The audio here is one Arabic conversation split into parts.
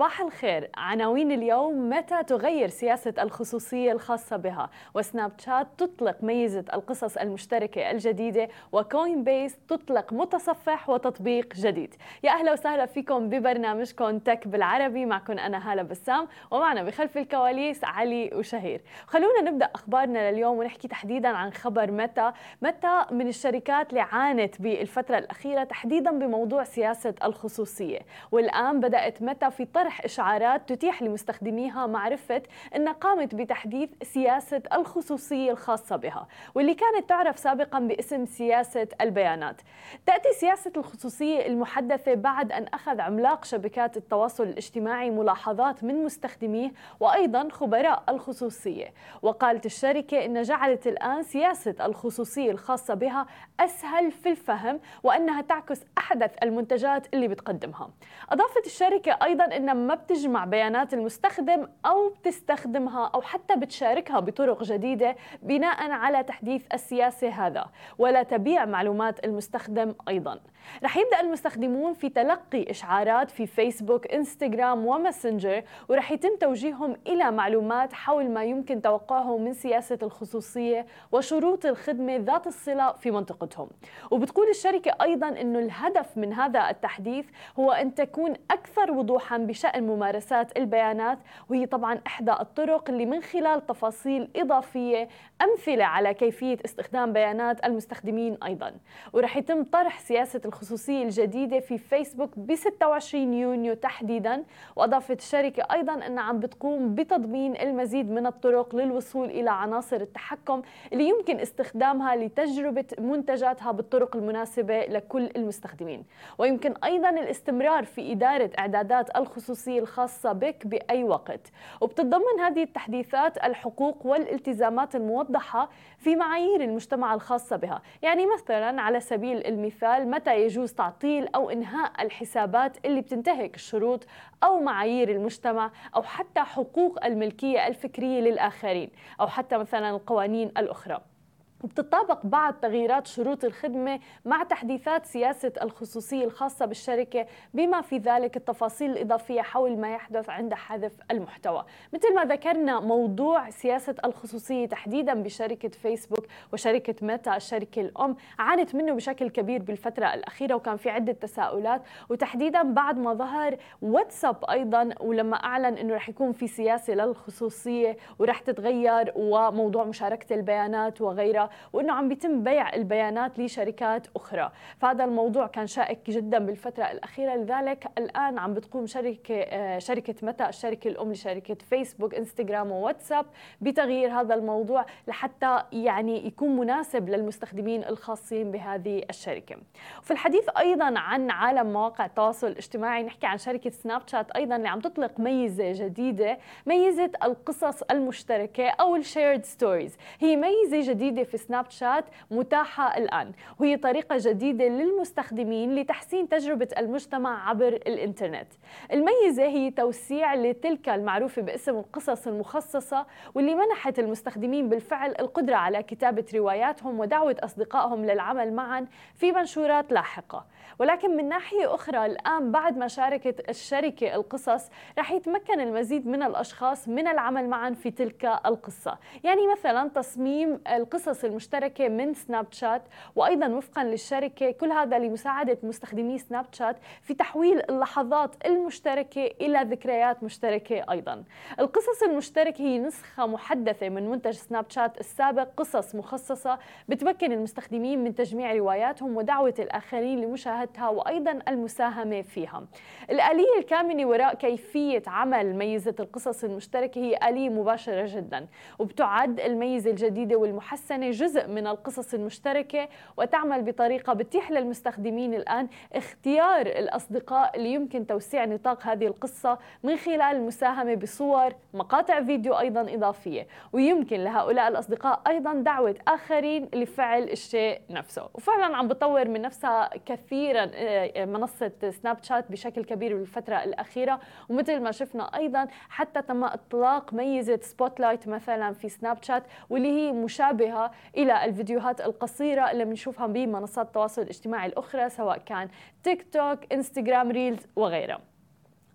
صباح الخير. عناوين اليوم متى تغير سياسة الخصوصية الخاصة بها؟ وسناب شات تطلق ميزة القصص المشتركة الجديدة وكوين بيس تطلق متصفح وتطبيق جديد. يا أهلا وسهلا فيكم ببرنامجكم تك بالعربي. معكم أنا هالة بسام ومعنا بخلف الكواليس علي وشهير. خلونا نبدأ أخبارنا لليوم ونحكي تحديدا عن خبر متى. متى من الشركات اللي عانت بالفترة الأخيرة تحديدا بموضوع سياسة الخصوصية. والآن بدأت متى في طرح إشعارات تتيح لمستخدميها معرفة أن قامت بتحديث سياسة الخصوصية الخاصة بها واللي كانت تعرف سابقا باسم سياسة البيانات. تأتي سياسة الخصوصية المحدثة بعد أن أخذ عملاق شبكات التواصل الاجتماعي ملاحظات من مستخدميه وأيضا خبراء الخصوصية. وقالت الشركة أن جعلت الآن سياسة الخصوصية الخاصة بها أسهل في الفهم وأنها تعكس أحدث المنتجات اللي بتقدمها. أضافت الشركة أيضا أن ما بتجمع بيانات المستخدم أو بتستخدمها أو حتى بتشاركها بطرق جديدة بناء على تحديث السياسة هذا. ولا تبيع معلومات المستخدم أيضا. رح يبدأ المستخدمون في تلقي إشعارات في فيسبوك إنستغرام وماسنجر ورح يتم توجيههم إلى معلومات حول ما يمكن توقعه من سياسة الخصوصية وشروط الخدمة ذات الصلة في منطقتهم. وبتقول الشركة أيضا أنه الهدف من هذا التحديث هو أن تكون أكثر وضوحا بشأن ممارسات البيانات وهي طبعا إحدى الطرق اللي من خلال تفاصيل إضافية أمثلة على كيفية استخدام بيانات المستخدمين أيضا. ورح يتم طرح سياسة الخصوصية الجديدة في فيسبوك ب 26 يونيو تحديدا. وأضافت الشركة أيضا أنها عم بتقوم بتضمين المزيد من الطرق للوصول إلى عناصر التحكم اللي يمكن استخدامها لتجربة منتجاتها بالطرق المناسبة لكل المستخدمين. ويمكن أيضا الاستمرار في إدارة إعدادات الخصوصية الخاصة بك بأي وقت. وبتتضمن هذه التحديثات الحقوق والالتزامات الموضحة في معايير المجتمع الخاصة بها. يعني مثلا على سبيل المثال متى يجوز تعطيل أو إنهاء الحسابات اللي بتنتهك الشروط أو معايير المجتمع أو حتى حقوق الملكية الفكرية للآخرين أو حتى مثلا القوانين الأخرى. وبتطابق بعض تغييرات شروط الخدمة مع تحديثات سياسة الخصوصية الخاصة بالشركة بما في ذلك التفاصيل الإضافية حول ما يحدث عند حذف المحتوى. مثل ما ذكرنا موضوع سياسة الخصوصية تحديدا بشركة فيسبوك وشركة ميتا الشركة الأم عانت منه بشكل كبير بالفترة الأخيرة وكان في عدة تساؤلات. وتحديدا بعد ما ظهر واتساب أيضا ولما أعلن أنه رح يكون في سياسة للخصوصية ورح تتغير وموضوع مشاركة البيانات وغيرها. وإنه عم بيتم بيع البيانات لشركات أخرى. فهذا الموضوع كان شائك جدا بالفترة الأخيرة. لذلك الآن عم بتقوم شركة آه، شركة متى؟ الشركة الأم لشركه فيسبوك إنستغرام وواتساب بتغيير هذا الموضوع لحتى يعني يكون مناسب للمستخدمين الخاصين بهذه الشركة. وفي الحديث أيضا عن عالم مواقع التواصل الاجتماعي نحكي عن شركة سناب شات أيضا اللي عم تطلق ميزة جديدة ميزة القصص المشتركة أو ال shared stories. هي ميزة جديدة في سناب شات متاحة الآن. وهي طريقة جديدة للمستخدمين لتحسين تجربة المجتمع عبر الإنترنت. الميزة هي توسيع لتلك المعروفة باسم القصص المخصصة واللي منحت المستخدمين بالفعل القدرة على كتابة رواياتهم ودعوة أصدقائهم للعمل معا في منشورات لاحقة. ولكن من ناحية أخرى الآن بعد ما شاركت الشركة القصص رح يتمكن المزيد من الأشخاص من العمل معا في تلك القصة. يعني مثلا تصميم القصص المشتركة من سناب شات وأيضا وفقا للشركة كل هذا لمساعدة مستخدمي سناب شات في تحويل اللحظات المشتركة إلى ذكريات مشتركة أيضا. القصص المشتركة هي نسخة محدثة من منتج سناب شات السابق قصص مخصصة بتمكن المستخدمين من تجميع رواياتهم ودعوة الآخرين لمشاهدتها وأيضا المساهمة فيها. الآلية الكامنة وراء كيفية عمل ميزة القصص المشتركة هي آلية مباشرة جدا وبتعد الميزة الجديدة والمحسنة جزء من القصص المشتركة وتعمل بطريقة بتتيح للمستخدمين الآن اختيار الأصدقاء اللي يمكن توسيع نطاق هذه القصة من خلال المساهمة بصور مقاطع فيديو أيضا إضافية. ويمكن لهؤلاء الأصدقاء أيضا دعوة آخرين لفعل الشيء نفسه. وفعلا عم بطور من نفسها كثيرا آه، منصة سناب شات بشكل كبير بالفترة الأخيرة. ومثل ما شفنا أيضا حتى تم إطلاق ميزة Spotlight مثلا في سناب شات واللي هي مشابهة إلى الفيديوهات القصيرة اللي بنشوفها بمنصات التواصل الاجتماعي الأخرى سواء كان تيك توك انستغرام Reels وغيرها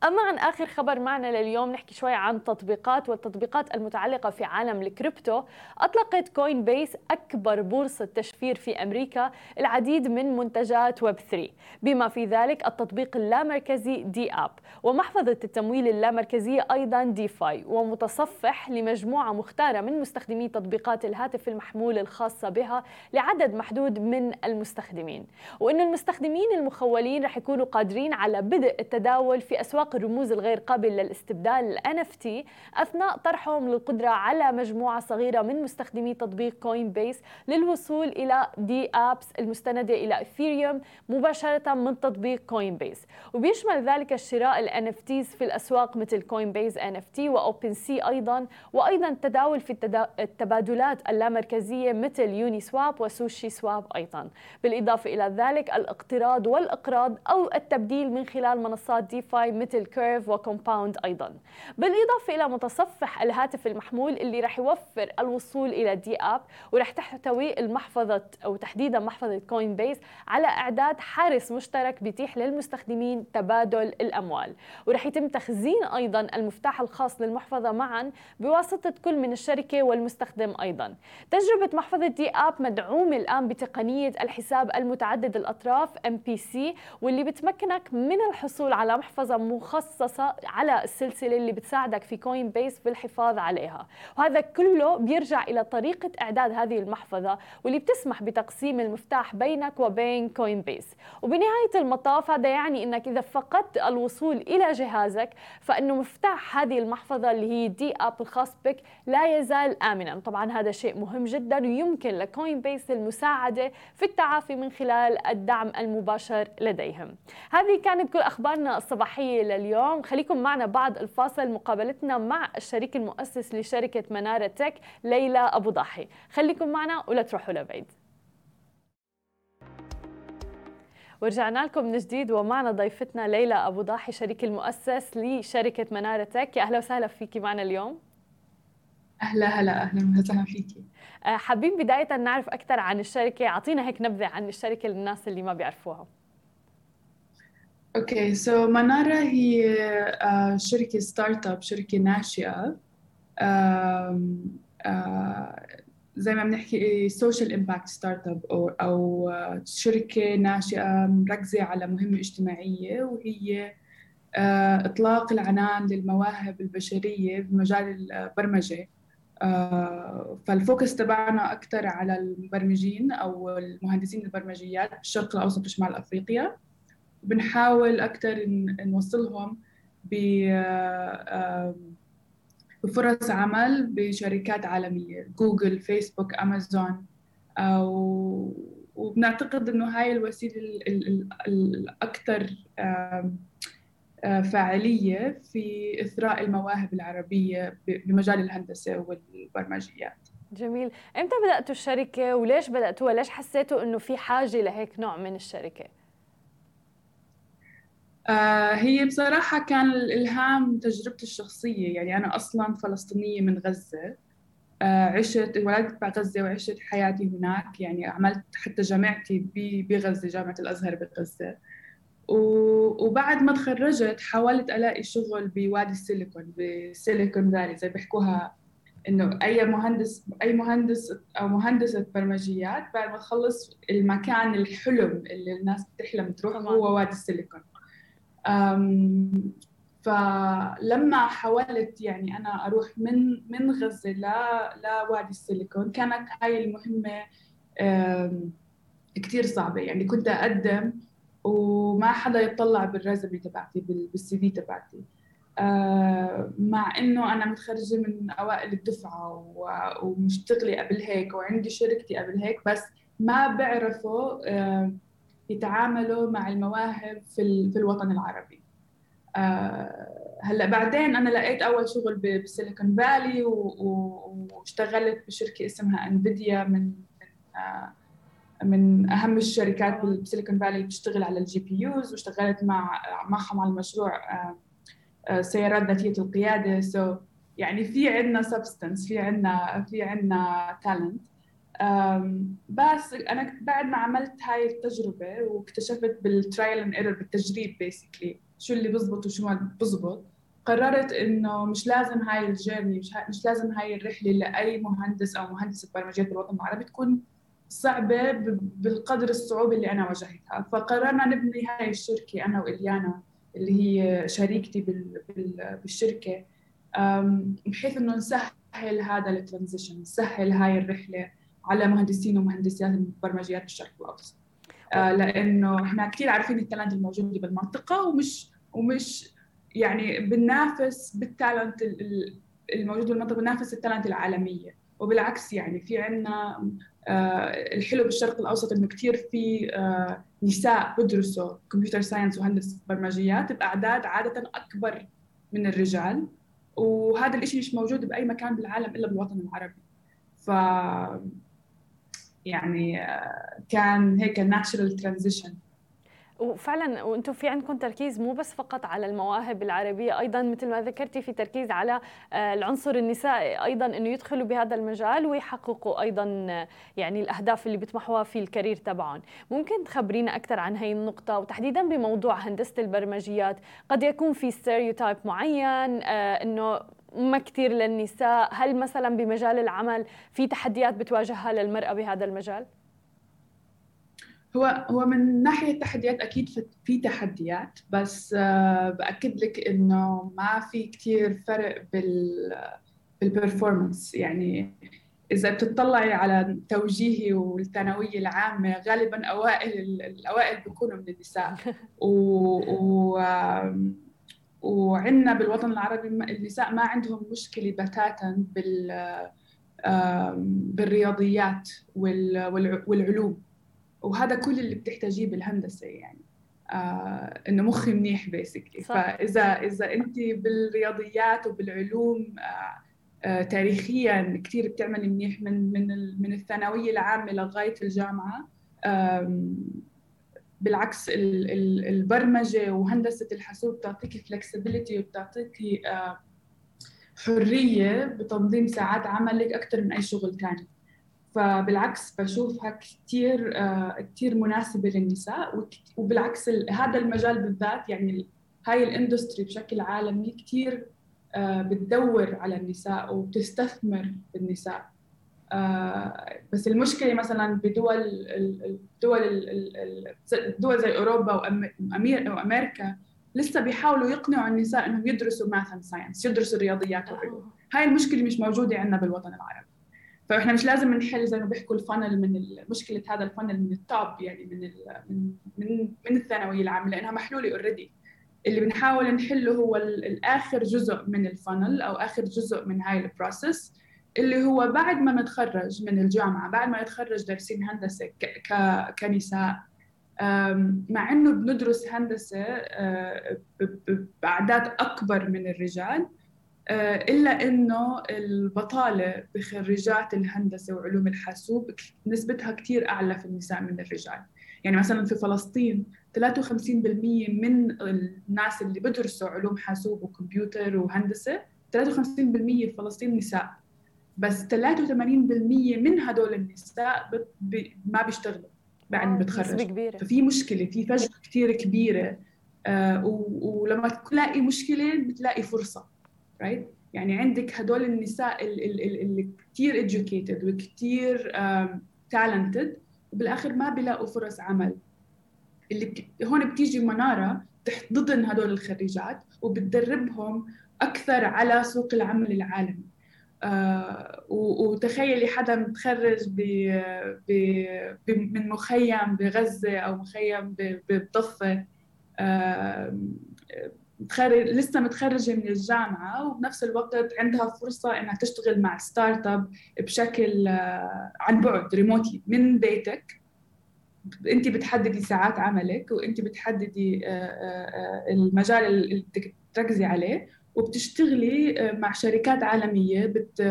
أما عن آخر خبر معنا لليوم نحكي شوي عن تطبيقات والتطبيقات المتعلقة في عالم الكريبتو. أطلقت كوين بيس أكبر بورصة تشفير في أمريكا العديد من منتجات ويب 3 بما في ذلك التطبيق اللامركزي DApp ومحفظة التمويل اللامركزية أيضا DeFi ومتصفح لمجموعة مختارة من مستخدمي تطبيقات الهاتف المحمول الخاصة بها لعدد محدود من المستخدمين. وأن المستخدمين المخولين رح يكونوا قادرين على بدء التداول في أسواق الرموز الغير قابل للاستبدال ال NFT أثناء طرحهم للقدرة على مجموعة صغيرة من مستخدمي تطبيق كوين بيس للوصول إلى DApps المستندة إلى إثيريوم مباشرة من تطبيق كوين بيس وبيشمل ذلك الشراء ال NFTs في الأسواق مثل كوين بيس NFT وأوبن سي أيضا وأيضا التداول في التبادلات اللامركزية مثل يوني سواب وسوشي سواب أيضا. بالإضافة إلى ذلك الاقتراض والإقراض أو التبديل من خلال منصات DeFi مثل كيرف وكومباوند أيضا. بالإضافة إلى متصفح الهاتف المحمول اللي رح يوفر الوصول إلى DApp ورح تحتوي المحفظة أو تحديدا محفظة كوين بيس على إعداد حارس مشترك بيتيح للمستخدمين تبادل الأموال. ورح يتم تخزين أيضا المفتاح الخاص للمحفظة معا بواسطة كل من الشركة والمستخدم أيضا. تجربة محفظة DApp مدعومة الآن بتقنية الحساب المتعدد الأطراف MPC واللي بتمكنك من الحصول على محفظة مخصصة على السلسلة اللي بتساعدك في كوين بيس بالحفاظ عليها. وهذا كله بيرجع إلى طريقة إعداد هذه المحفظة واللي بتسمح بتقسيم المفتاح بينك وبين كوين بيس وبنهاية المطاف هذا يعني أنك إذا فقدت الوصول إلى جهازك فإنه مفتاح هذه المحفظة اللي هي DApp الخاص بك لا يزال آمنا. طبعا هذا شيء مهم جدا ويمكن لكوين بيس المساعدة في التعافي من خلال الدعم المباشر لديهم. هذه كانت كل أخبارنا الصباحية لليوم. خليكم معنا بعد الفاصل. مقابلتنا مع الشريك المؤسس لشركة منارة تك ليلى أبو ضاحي خليكم معنا ولا تروحوا لبعيد. ورجعنا لكم من جديد ومعنا ضيفتنا ليلى ابو ضاحي شريك المؤسس لشركة منارة تك. يا أهلا وسهلا فيكي معنا اليوم. أهلا هلا أهلا وسهلا فيكي. آه، حابين بداية نعرف أكثر عن الشركة. أعطينا هيك نبذة عن الشركة للناس اللي ما بيعرفوها. Okay so منارة هي uh, شركة startup شركة ناشئة uh, uh, زي ما بنحكي social impact startup أو أو شركة ناشئة مركزة على مهمة اجتماعية وهي إطلاق العنان للمواهب البشرية بمجال البرمجة. فال focus تبعنا أكثر على المبرمجين أو المهندسين البرمجيات بالشرق الأوسط وشمال أفريقيا. بنحاول أكثر نوصلهم بفرص عمل بشركات عالمية جوجل فيسبوك أمازون. وبنعتقد إنه هاي الوسيلة الاكثر فاعلية في إثراء المواهب العربية بمجال الهندسة والبرمجيات. جميل. إمتى بدأتوا الشركة وليش بدأتوها؟ ليش حسيتوا إنه في حاجة لهيك نوع من الشركة؟ هي بصراحة كان الإلهام تجربتي الشخصية. يعني أنا أصلا فلسطينية من غزة. آه، عشت ولدت بغزة وعشت حياتي هناك. يعني عملت حتى جامعتي بغزة جامعة الأزهر بغزة. وبعد ما تخرجت حاولت ألاقي شغل بوادي السيليكون بسيليكون فالي. زي بيحكوها إنه أي مهندس أي مهندس أو مهندسة برمجيات بعد ما تخلص المكان الحلم اللي الناس بتحلم تروح هو وادي السيليكون. فلما حاولت يعني أنا أروح من من غزة ل لوادي السيليكون كانت هاي المهمة كثير صعبة. يعني كنت أقدم وما حدا يطلع بالرزمه تبعتي بالسي في تبعتي. مع إنه أنا متخرجة من أوائل الدفعة ومشتغلة قبل هيك وعندي شركتي قبل هيك بس ما بيعرفوا يتعاملوا مع المواهب في في الوطن العربي. هلا بعدين أنا لقيت أول شغل بسيليكون فالي واشتغلت بشركة اسمها انفيديا من من أهم الشركات ب Silicon Valley اللي بتشتغل على ال GPUs واشتغلت مع معهم على المشروع سيارات ذاتيه القيادة. so so يعني في عندنا substance في عندنا في عندنا talent بس أنا بعد ما عملت هاي التجربة واكتشفت بال trial and error بالتجريب basically شو اللي بزبط وشو ما بزبط قررت إنه مش لازم هاي ال journey مش, مش لازم هاي الرحلة لأي مهندس أو مهندسه برمجيات بالوطن العربي تكون صعبة بالقدر الصعوبة اللي أنا واجهتها. فقررنا نبني هاي الشركة أنا وإليانا اللي هي شريكتي بالشركة بحيث إنه نسهل هذا ال transition نسهل هاي الرحلة. على مهندسين ومهندسات البرمجيات بالشرق الاوسط آه، لأنه إحنا كثير عارفين ال talent الموجوده بالمنطقة ومش ومش يعني بننافس بال talent الموجود بالمنطقة بننافس ال talent العالمية. وبالعكس يعني في عندنا آه، الحلو بالشرق الأوسط إنه كثير في آه، نساء بدرسوا computer science وهندسة برمجيات بأعداد عادة أكبر من الرجال. وهذا الشيء مش موجود بأي مكان بالعالم إلا بالوطن العربي. ف يعني آه، كان هيك natural transition وفعلا وأنتم في عندكم تركيز مو بس فقط على المواهب العربية أيضا مثل ما ذكرتي في تركيز على آه، العنصر النسائي أيضا إنه يدخلوا بهذا المجال ويحققوا أيضا آه، يعني الأهداف اللي بيطمحوها في ال career تبعهم. ممكن تخبرينا أكثر عن هي النقطة؟ وتحديدا بموضوع هندسة البرمجيات قد يكون في stereotype معين إنه ما كثير للنساء. هل مثلا بمجال العمل في تحديات بتواجهها للمرأة بهذا المجال؟ هو هو من ناحية التحديات أكيد في تحديات بس آه، بأكد لك إنه ما في كثير فرق بال بالبرفورمانس يعني إذا بتطلعي على توجيهي والثانوية العامة غالبا أوائل الأوائل بيكونوا من النساء. و, و وعندنا بالوطن العربي النساء ما عندهم مشكلة بتاتا بال بالرياضيات والعلوم. وهذا كل اللي بتحتاجيه بالهندسة يعني. آه إنه مخي منيح بيسكلي فإذا إذا انت بالرياضيات وبالعلوم آه آه تاريخيا كثير بتعملي منيح من من من الثانوية العامة لغاية الجامعة بالعكس البرمجة وهندسة الحاسوب بتعطيكي فلكسبيتي وبتعطيكي آه، حرية بتنظيم ساعات عملك أكثر من أي شغل ثاني فبالعكس بشوفها كثير آه، كثير مناسبة للنساء وبالعكس هذا المجال بالذات يعني هاي الاندستري بشكل عالمي كثير آه، بتدور على النساء وبتستثمر بالنساء. بس المشكلة مثلا بدول الدول الدول زي أوروبا وامريكا لسه بيحاولوا يقنعوا النساء إنهم يدرسوا math and science يدرسوا الرياضيات والعلوم هاي المشكلة مش موجودة عندنا بالوطن العربي. فإحنا مش لازم نحل زي ما بيحكوا ال funnel من مشكلة هذا ال funnel من ال top يعني من من من, من الثانوية العامة لأنها محلولة already اللي بنحاول نحله هو الآخر جزء من الفنل أو آخر جزء من هاي البروسيس اللي هو بعد ما نتخرج من الجامعة بعد ما نتخرج دارسين هندسة كنساء مع إنه بندرس هندسة آه، بأعداد أكبر من الرجال آه، إلا إنه البطالة بخريجات الهندسة وعلوم الحاسوب نسبتها كثير أعلى في النساء من الرجال. يعني مثلا في فلسطين 53% من الناس اللي بدرسوا علوم حاسوب وكمبيوتر وهندسة 53% في فلسطين نساء. بس 83% من هدول النساء ما بيشتغلوا بعد ما بتخرج كبيرة. ففي مشكلة في فجوة كثير كبيرة آه ولما تلاقي مشكلة بتلاقي فرصة رايت right? يعني عندك هدول النساء اللي كثير educated وكثير talented وبالآخر ما بيلاقوا فرص عمل اللي بت... هون بتيجي منارة تحت ضمن هدول الخريجات وبتدربهم أكثر على سوق العمل العالمي آه، وتخيلي حدا متخرج ب ب من مخيم بغزة أو مخيم بضفة متخرج لسه متخرجة من الجامعة وبنفس الوقت عندها فرصة إنها تشتغل مع startup بشكل آه، عن بعد ريموتلي من بيتك. انت بتحددي ساعات عملك وانت بتحددي المجال اللي بدك تركزي عليه. وبتشتغلي مع شركات عالمية بت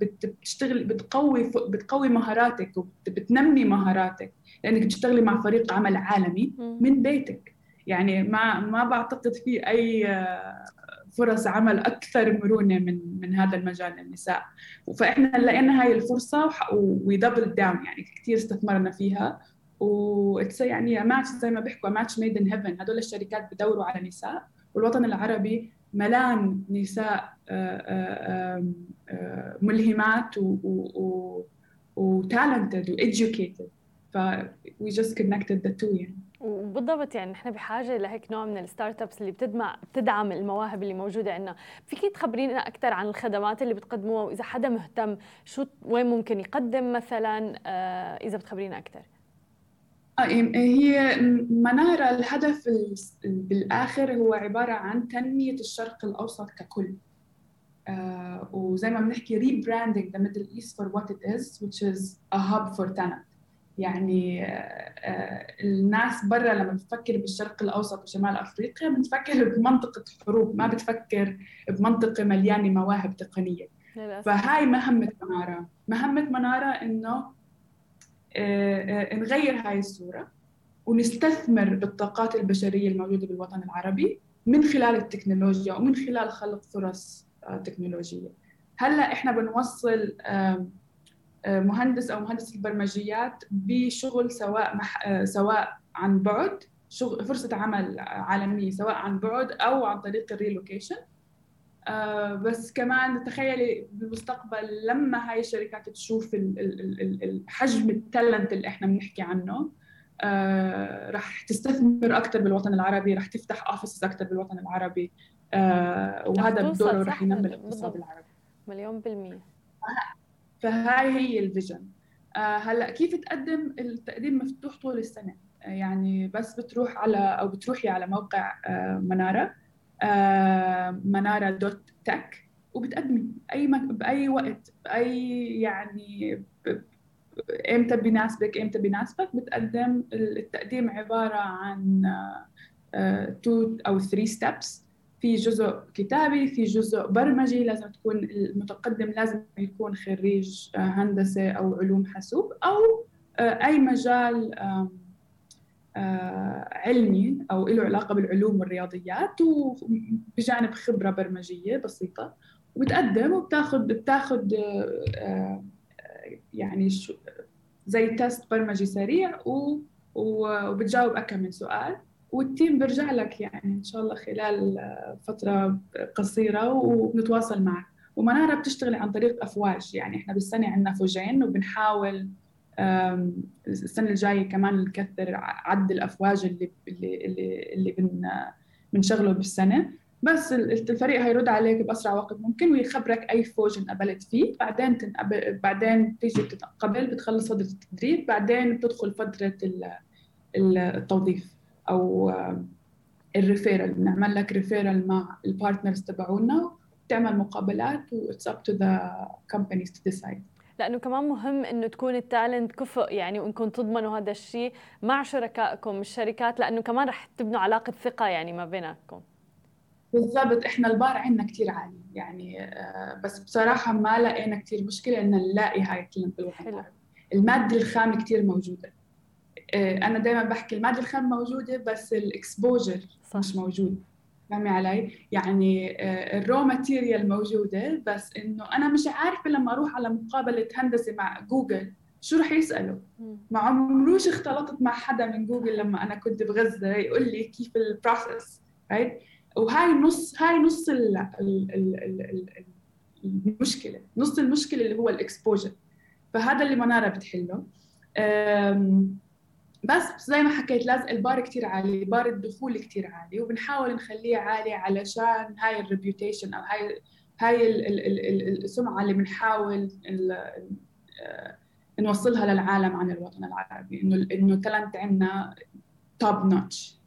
بتشتغل بتقوي بتقوي مهاراتك وبتنمي مهاراتك. لأنك بتشتغلي مع فريق عمل عالمي من بيتك. يعني ما ما بعتقد في أي فرص عمل أكثر مرونة من من هذا المجال للنساء. فإحنا لقينا هاي الفرصة و double down يعني كثير استثمرنا فيها. و يعني ماتش زي ما بيحكوا match made in heaven هدول الشركات بدوروا على نساء. والوطن العربي ملان نساء آه، آه، آه، ملهمات و talented و educated ف we just connected the two يعني. وبالضبط يعني نحن بحاجة لهيك نوع من الستارت ابس اللي بتدمع بتدعم المواهب اللي موجودة عندنا. فيك تخبرينا أكثر عن الخدمات اللي بتقدموها وإذا حدا مهتم شو وين ممكن يقدم مثلا؟ إذا بتخبرينا أكثر هي منارة الهدف بالآخر هو عبارة عن تنمية الشرق الأوسط ككل. uh, وزي ما بنحكي rebranding the Middle East for what it is which is a hub for talent. يعني uh, الناس برا لما بتفكر بالشرق الأوسط وشمال أفريقيا بتفكر بمنطقة حروب ما بتفكر بمنطقة مليانة مواهب تقنية. فهاي مهمة منارة. مهمة منارة إنه آه، آه، نغير هاي الصورة ونستثمر بالطاقات البشرية الموجودة بالوطن العربي من خلال التكنولوجيا ومن خلال خلق فرص آه، تكنولوجية. هلأ إحنا بنوصل مهندس أو مهندس البرمجيات بشغل سواء مح... سواء عن بعد شغل فرصة عمل عالمية سواء عن بعد أو عن طريق ال relocation آه بس كمان تخيلي بالمستقبل لما هاي الشركات تشوف حجم ال talent اللي إحنا بنحكي عنه آه رح تستثمر أكثر بالوطن العربي رح تفتح offices أكثر بالوطن العربي آه وهذا بدوره رح ينمي الاقتصاد العربي. مليون بالمية. فهاي هي ال vision. هلأ كيف تقدم التقديم مفتوح طول السنة؟ يعني بس بتروح على أو بتروحي على موقع منارة. منارة dot tech. وبتقدمي اي مك... بأي وقت بأي يعني إمتى بيناسبك إمتى بيناسبك بتقدم التقديم عبارة عن two or three steps في جزء كتابي في جزء برمجي لازم تكون المتقدم لازم يكون خريج هندسة أو علوم حاسوب أو أي مجال آه، علمي أو له علاقة بالعلوم والرياضيات وبجانب خبرة برمجية بسيطة وبتقدم وبتاخذ بتاخذ آه، يعني زي تيست برمجي سريع وبتجاوب أكم من سؤال وال team بيرجع لك يعني إن شاء الله خلال فترة قصيرة وبنتواصل معك. ومنارة بتشتغل عن طريق أفواج يعني إحنا بالسنة عندنا فوجين وبنحاول السنة الجاية كمان نكثر عدد الأفواج اللي اللي اللي, بن بنشغله بالسنة. بس الفريق هيرد عليك بأسرع وقت ممكن ويخبرك أي فوج انقبلت فيه. بعدين تنقبل بعدين تيجي تتقبل بتخلص فتره التدريب. بعدين بتدخل فترة التوظيف أو ال referral بنعمل لك referral مع ال partners تبعونا بتعمل مقابلات و it's up to them to decide. لأنه كمان مهم إنه تكون ال talent كفء يعني وانكم تضمنوا هذا الشيء مع شركائكم الشركات لأنه كمان رح تبنوا علاقة ثقة يعني ما بيناتكم بالضبط. إحنا البار عندنا كثير عالي. يعني آه، بس بصراحة ما لقينا كثير مشكلة ان نلاقي هاي ال talent بالوطن المادة الخام كثير موجودة. آه، أنا دائما بحكي المادة الخام موجودة بس ال exposure مش موجود. فهمتي علي؟ يعني آه، ال raw material موجودة بس إنه أنا مش عارفة لما أروح على مقابلة هندسة مع جوجل شو رح يسألوا؟ ما عمروش اختلطت مع حدا من جوجل لما أنا كنت بغزة يقول لي كيف ال process right؟ وهاي نص هاي نص ال ال ال ال المشكلة، نص المشكلة اللي هو ال exposure فهذا اللي منارة بتحله بس زي ما حكيت لازم البار كتير عالي بار الدخول كتير عالي وبنحاول نخليه عالي علشان هاي ال reputation أو هاي هاي السمعة اللي بنحاول آه، نوصلها للعالم عن الوطن العربي إنه إنه talent عندنا top notch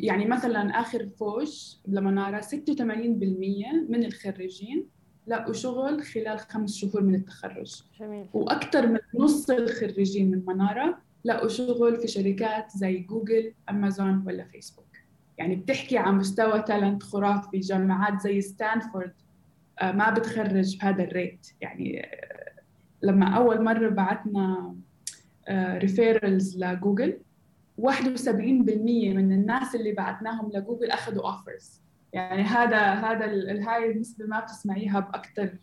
يعني مثلا آخر فوج لمنارة 86% من الخريجين لقوا شغل خلال خمس شهور من التخرج جميل. وأكثر من نص الخريجين من منارة لقوا شغل في شركات زي جوجل أمازون ولا فيسبوك. يعني بتحكي عن مستوى talent خرافي جامعات زي ستانفورد. آه، ما بتخرج بهذا ال rate. يعني آه، لما أول مرة بعتنا referrals آه، لجوجل 71% من الناس اللي بعتناهم لجوجل أخذوا offers يعني هذا هذا هاي النسبة ما بتسمعيها باكثر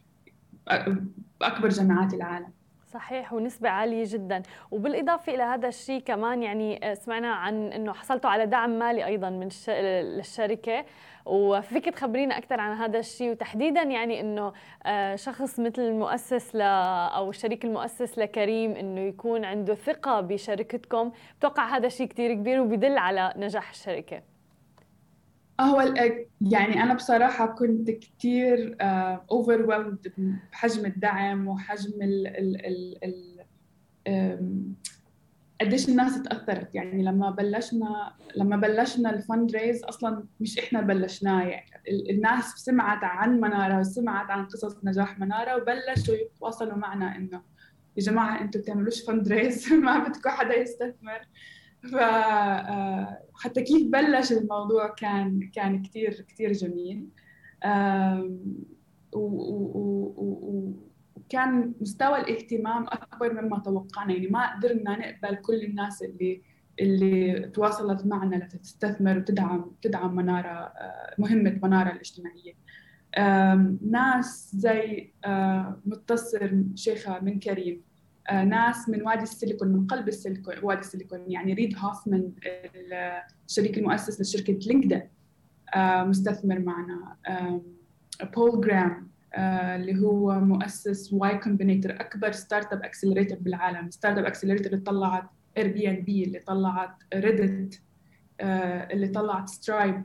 بأكبر جامعات العالم. صحيح ونسبة عالية جدا. وبالإضافة إلى هذا الشيء كمان يعني سمعنا عن أنه حصلتوا على دعم مالي أيضا من الشركة وفيك تخبرينا أكثر عن هذا الشيء. وتحديدا يعني إنه آه، شخص مثل المؤسس ل أو الشريك المؤسس لكريم إنه يكون عنده ثقة بشركتكم. بتوقع هذا شيء كثير كبير وبيدل على نجاح الشركة. هو يعني أنا بصراحة كنت كثير overwhelmed بحجم الدعم وحجم ال ال ال ال قديش الناس تأثرت. يعني لما بلشنا لما بلشنا ال fundraise أصلا مش إحنا بلشناه يعني الناس سمعت عن منارة وسمعت عن قصص نجاح منارة وبلشوا يتواصلوا معنا إنه يا جماعة أنتم بتعملوش فند ريز ما بدكم حدا يستثمر. ف آه، حتى كيف بلش الموضوع كان كان كثير كثير جميل. و كان مستوى الاهتمام أكبر مما توقعنا. يعني ما قدرنا نقبل كل الناس اللي اللي تواصلت معنا لتستثمر وتدعم تدعم منارة آه، مهمة منارة الاجتماعية. ناس زي آه، مدثر شيخة من كريم. ناس من وادي السيليكون من قلب السيليكون وادي السيليكون. يعني ريد هوفمان الشريك المؤسس لشركة لينكدين مستثمر معنا. بول جراهام آه، اللي هو مؤسس واي كومبينيتور أكبر startup accelerator بالعالم. startup accelerator اللي طلعت اير بي ان بي اللي طلعت ريدت آه، اللي طلعت سترايب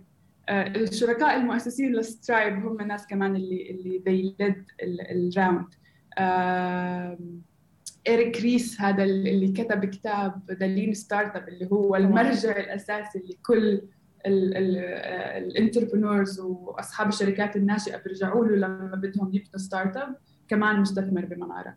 آه، الشركاء المؤسسين لسترايب هم الناس كمان اللي اللي they led ال round إيريك ريس هذا اللي كتب كتاب The Lean Startup اللي هو المرجع الأساسي لكل ال entrepreneurs وأصحاب الشركات الناشئة بيرجعوا له لما بدهم يبنوا startup كمان مستثمر بمنارة.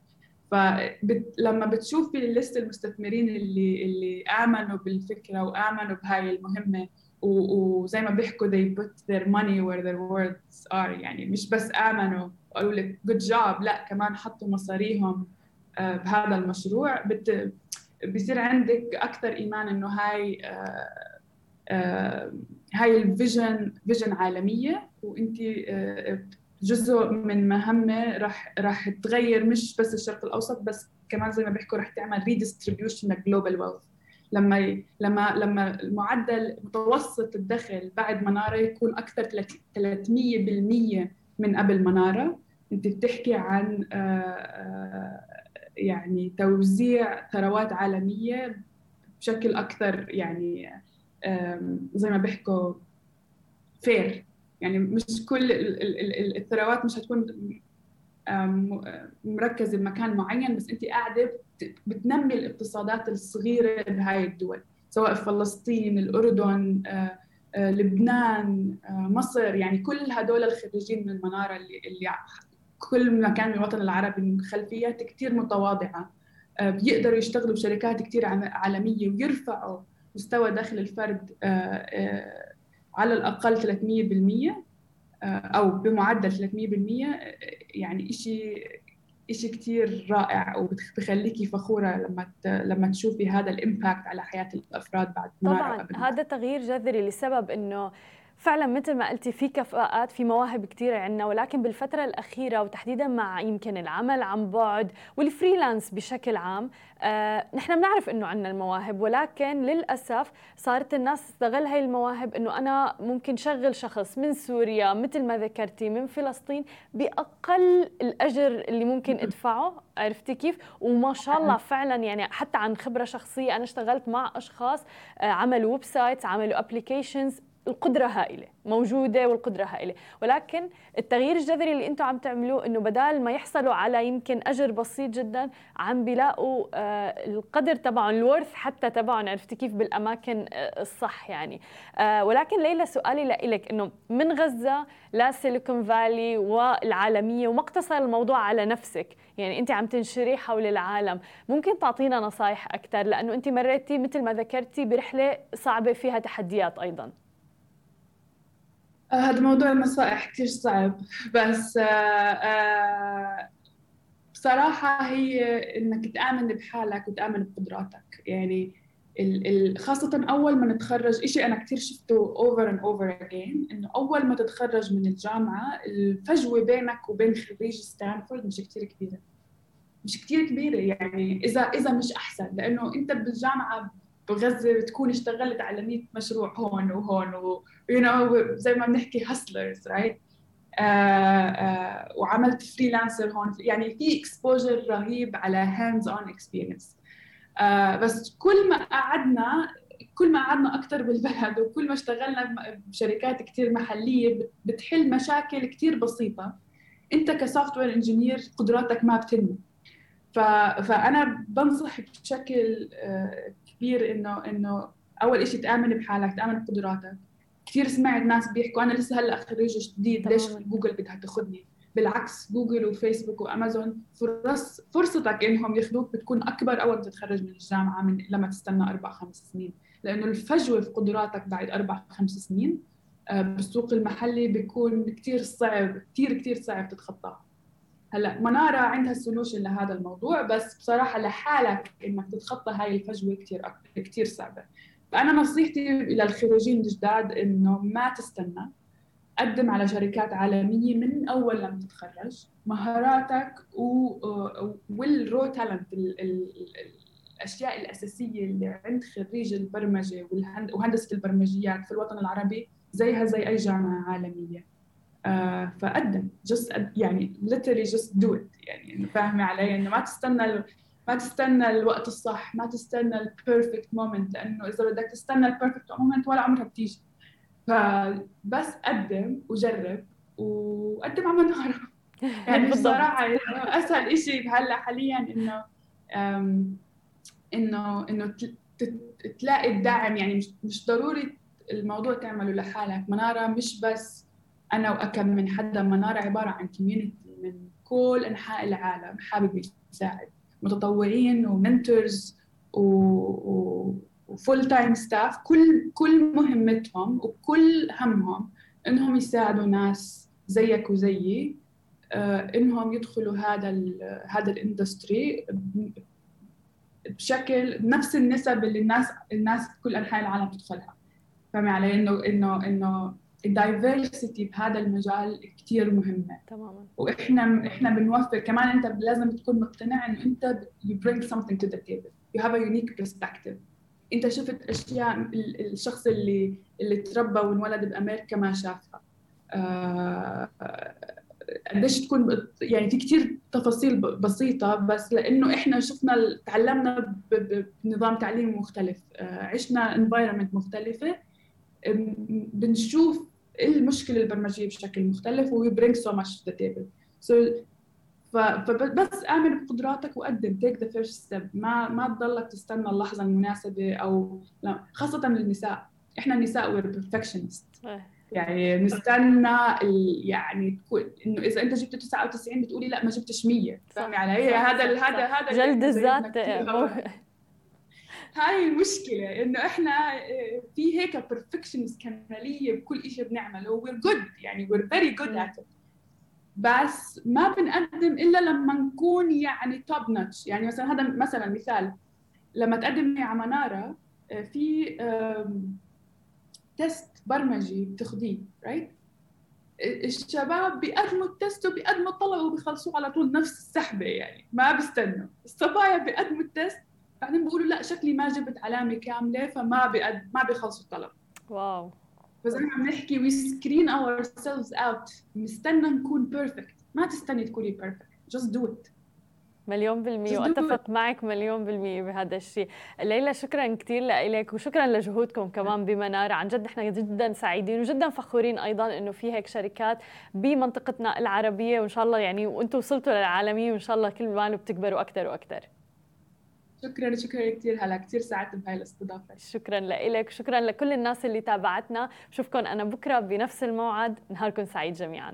فلما بتشوفي list المستثمرين اللي اللي آمنوا بالفكرة وآمنوا بهاي المهمة وزي ما بيحكوا they put their money where their words are يعني مش بس آمنوا وقالوا لك good job لا كمان حطوا مصاريهم بهذا المشروع بت بصير عندك أكثر إيمان إنه هاي آه، آه، هاي ال vision vision عالمية وانت آه، جزء من مهمة راح راح تغير مش بس الشرق الأوسط بس كمان زي ما بيحكوا راح تعمل redistribution لل global wealth لما لما لما المعدل متوسط الدخل بعد منارة يكون أكثر 300% من قبل منارة انت بتحكي عن آه، يعني توزيع ثروات عالمية بشكل أكثر يعني زي ما بيحكوا فير يعني مش كل الثروات مش هتكون مركزة بمكان معين بس أنت قاعدة بتنمي الاقتصادات الصغيرة بهاي الدول سواء فلسطين الأردن لبنان مصر يعني كل هدول الخريجين من المنارة اللي, اللي كل مكان من الوطن العربي من خلفيات كثير متواضعة. بيقدروا يشتغلوا بشركات كثير عالمية ويرفعوا مستوى دخل الفرد آه، آه، على الأقل 300% آه، أو بمعدل 300% يعني شيء شيء كثير رائع وبخليكي فخورة لما لما تشوفي هذا ال impact على حياة الأفراد بعد طبعا هذا تغيير جذري لسبب إنه فعلا مثل ما قلتي في كفاءات في مواهب كثيرة عندنا ولكن بالفترة الأخيرة وتحديدا مع يمكن العمل عن بعد وال freelance بشكل عام آه نحن بنعرف إنه عندنا المواهب ولكن للأسف صارت الناس تستغل هاي المواهب إنه أنا ممكن شغل شخص من سوريا مثل ما ذكرتي من فلسطين بأقل الأجر اللي ممكن أدفعه عرفتي كيف؟ وما شاء الله فعلا يعني حتى عن خبرة شخصية أنا اشتغلت مع أشخاص آه عملوا websites عملوا applications القدرة هائلة موجودة والقدرة هائلة. ولكن التغيير الجذري اللي أنتم عم تعملوه انه بدال ما يحصلوا على يمكن أجر بسيط جدا عم بيلاقوا آه، القدر تبعهم ال worth حتى تبعهم عرفتي كيف؟ بالأماكن آه، الصح يعني. آه، ولكن ليلى سؤالي لك إنه من غزة لسيليكون فالي والعالمية وما اقتصر الموضوع على نفسك يعني انت عم تنشري حول العالم ممكن تعطينا نصايح أكثر لأنه انت مريتي مثل ما ذكرتي برحلة صعبة فيها تحديات أيضا. هذا موضوع النصائح كثير صعب. بس آه، آه، بصراحة هي إنك تآمن بحالك وتآمن بقدراتك. يعني خاصة أول ما نتخرج إشي أنا كثير شفته over and over again إنه أول ما تتخرج من الجامعة الفجوة بينك وبين خريج ستانفورد مش كثير كبيرة. مش كثير كبيرة يعني إذا إذا مش أحسن لأنه أنت بالجامعة بغزة بتكون اشتغلت على 100 مشروع هون وهون و you know زي ما بنحكي hustlers right uh, uh, وعملت freelancer هون. يعني في exposure رهيب على hands-on experience بس كل ما قعدنا كل ما قعدنا أكثر بالبلد وكل ما اشتغلنا بشركات كثير محلية بتحل مشاكل كثير بسيطة أنت ك software engineer قدراتك ما بتنمو. فأنا بنصح بشكل آه، كبير إنه إنه أول شيء تآمن بحالك تآمن بقدراتك. كثير سمعت ناس بيحكوا أنا لسه هلأ خريج جديد ليش جوجل بدها تاخذني بالعكس جوجل وفيسبوك وأمازون فرص فرصتك إنهم ياخذوك بتكون أكبر أول ما تتخرج من الجامعة من لما تستنى أربع خمس سنين. لأنه الفجوة في قدراتك بعد أربع خمس سنين آه، بالسوق المحلي بيكون كثير صعب كثير كثير صعب تتخطاه. هلا منارة عندها solution لهذا الموضوع بس بصراحة لحالك إنك تتخطى هاي الفجوة كثير كثير صعبة. فأنا نصيحتي للخريجين الجداد إنه ما تستنى. قدم على شركات عالمية من أول لما تتخرج. مهاراتك وال raw talent الأشياء الأساسية اللي عند خريج البرمجة وهندسة البرمجيات في الوطن العربي زيها زي أي جامعة عالمية. آه فقدم just يعني literally just do it. يعني فاهمة علي؟ إنه ما تستنى ما تستنى الوقت الصح ما تستنى ال perfect moment لأنه إذا بدك تستنى ال perfect moment ولا عمرها بتيجي. فبس قدم وجرب وقدم على مناره يعني بصراحة أسهل شيء هلا حاليا إنه إنه إنه تلاقي الدعم. يعني مش مش ضروري الموضوع تعمله لحالك. منارة مش بس أنا وأكم من حدا منارة عبارة عن community من كل أنحاء العالم حابب يساعد. متطوعين و mentors و... و full-time staff. كل كل مهمتهم وكل همهم إنهم يساعدوا ناس زيك وزيي آه، إنهم يدخلوا هذا ال هذا الإندستري بشكل بنفس النسب اللي الناس الناس كل أنحاء العالم تدخلها. فاهمة علي؟ انه انه إنه الدايفرسيتي بهذا المجال كثير مهمة. تماما. وإحنا إحنا بنوفر كمان أنت لازم تكون مقتنع إنه أنت you bring something to the table. You have a unique perspective. أنت شفت أشياء الشخص اللي اللي تربى وانولد بأمريكا ما شافها. آه قديش تكون يعني في كثير تفاصيل بسيطة بس لأنه إحنا شفنا تعلمنا بنظام تعليم مختلف. آه عشنا environment مختلفة. بنشوف المشكلة البرمجية بشكل مختلف و bring so much to the table. So فبس آمن بقدراتك وقدم take the first step ما ما تضلك تستنى اللحظة المناسبة أو لا خاصة النساء إحنا النساء we're perfectionist يعني نستنى يعني تكون إنه إذا أنت جبت 99 بتقولي لا ما جبتش 100 فاهمي علي؟ هذا هذا هذا جلد الذات هاي المشكلة إنه إحنا آه، في هيك perfectionist كمالية بكل شيء بنعمله we're good يعني we're very good at بس ما بنقدم إلا لما نكون يعني top notch يعني مثلا هذا مثلا مثال. لما تقدمي على منارة آه، في test برمجي بتاخذيه right الشباب بيقدموا ال test وبيقدموا الطلب وبيخلصوه على طول نفس السحبة يعني ما بيستنوا الصبايا بيقدموا ال test بعدين بيقولوا لا شكلي ما جبت علامة كاملة فما بيقد ما بيخلصوا الطلب. wow. فزي ما بنحكي we screen ourselves out نستنى نكون perfect ما تستني تكوني perfect just do it مليون بالمية. وأتفق معك مليون بالمية بهذا الشيء. ليلى شكرا كثير لك وشكرا لجهودكم كمان بمنار عن جد نحن جدا سعيدين وجدا فخورين أيضا أنه في هيك شركات بمنطقتنا العربية وإن شاء الله يعني وأنتم وصلتوا للعالمية وإن شاء الله كل ما بتكبروا أكثر وأكثر. شكرا شكرا كثير هلا كثير سعدت بهاي الاستضافة. شكرا لك شكرا لكل الناس اللي تابعتنا. بشوفكم أنا بكرة بنفس الموعد. نهاركم سعيد جميعا.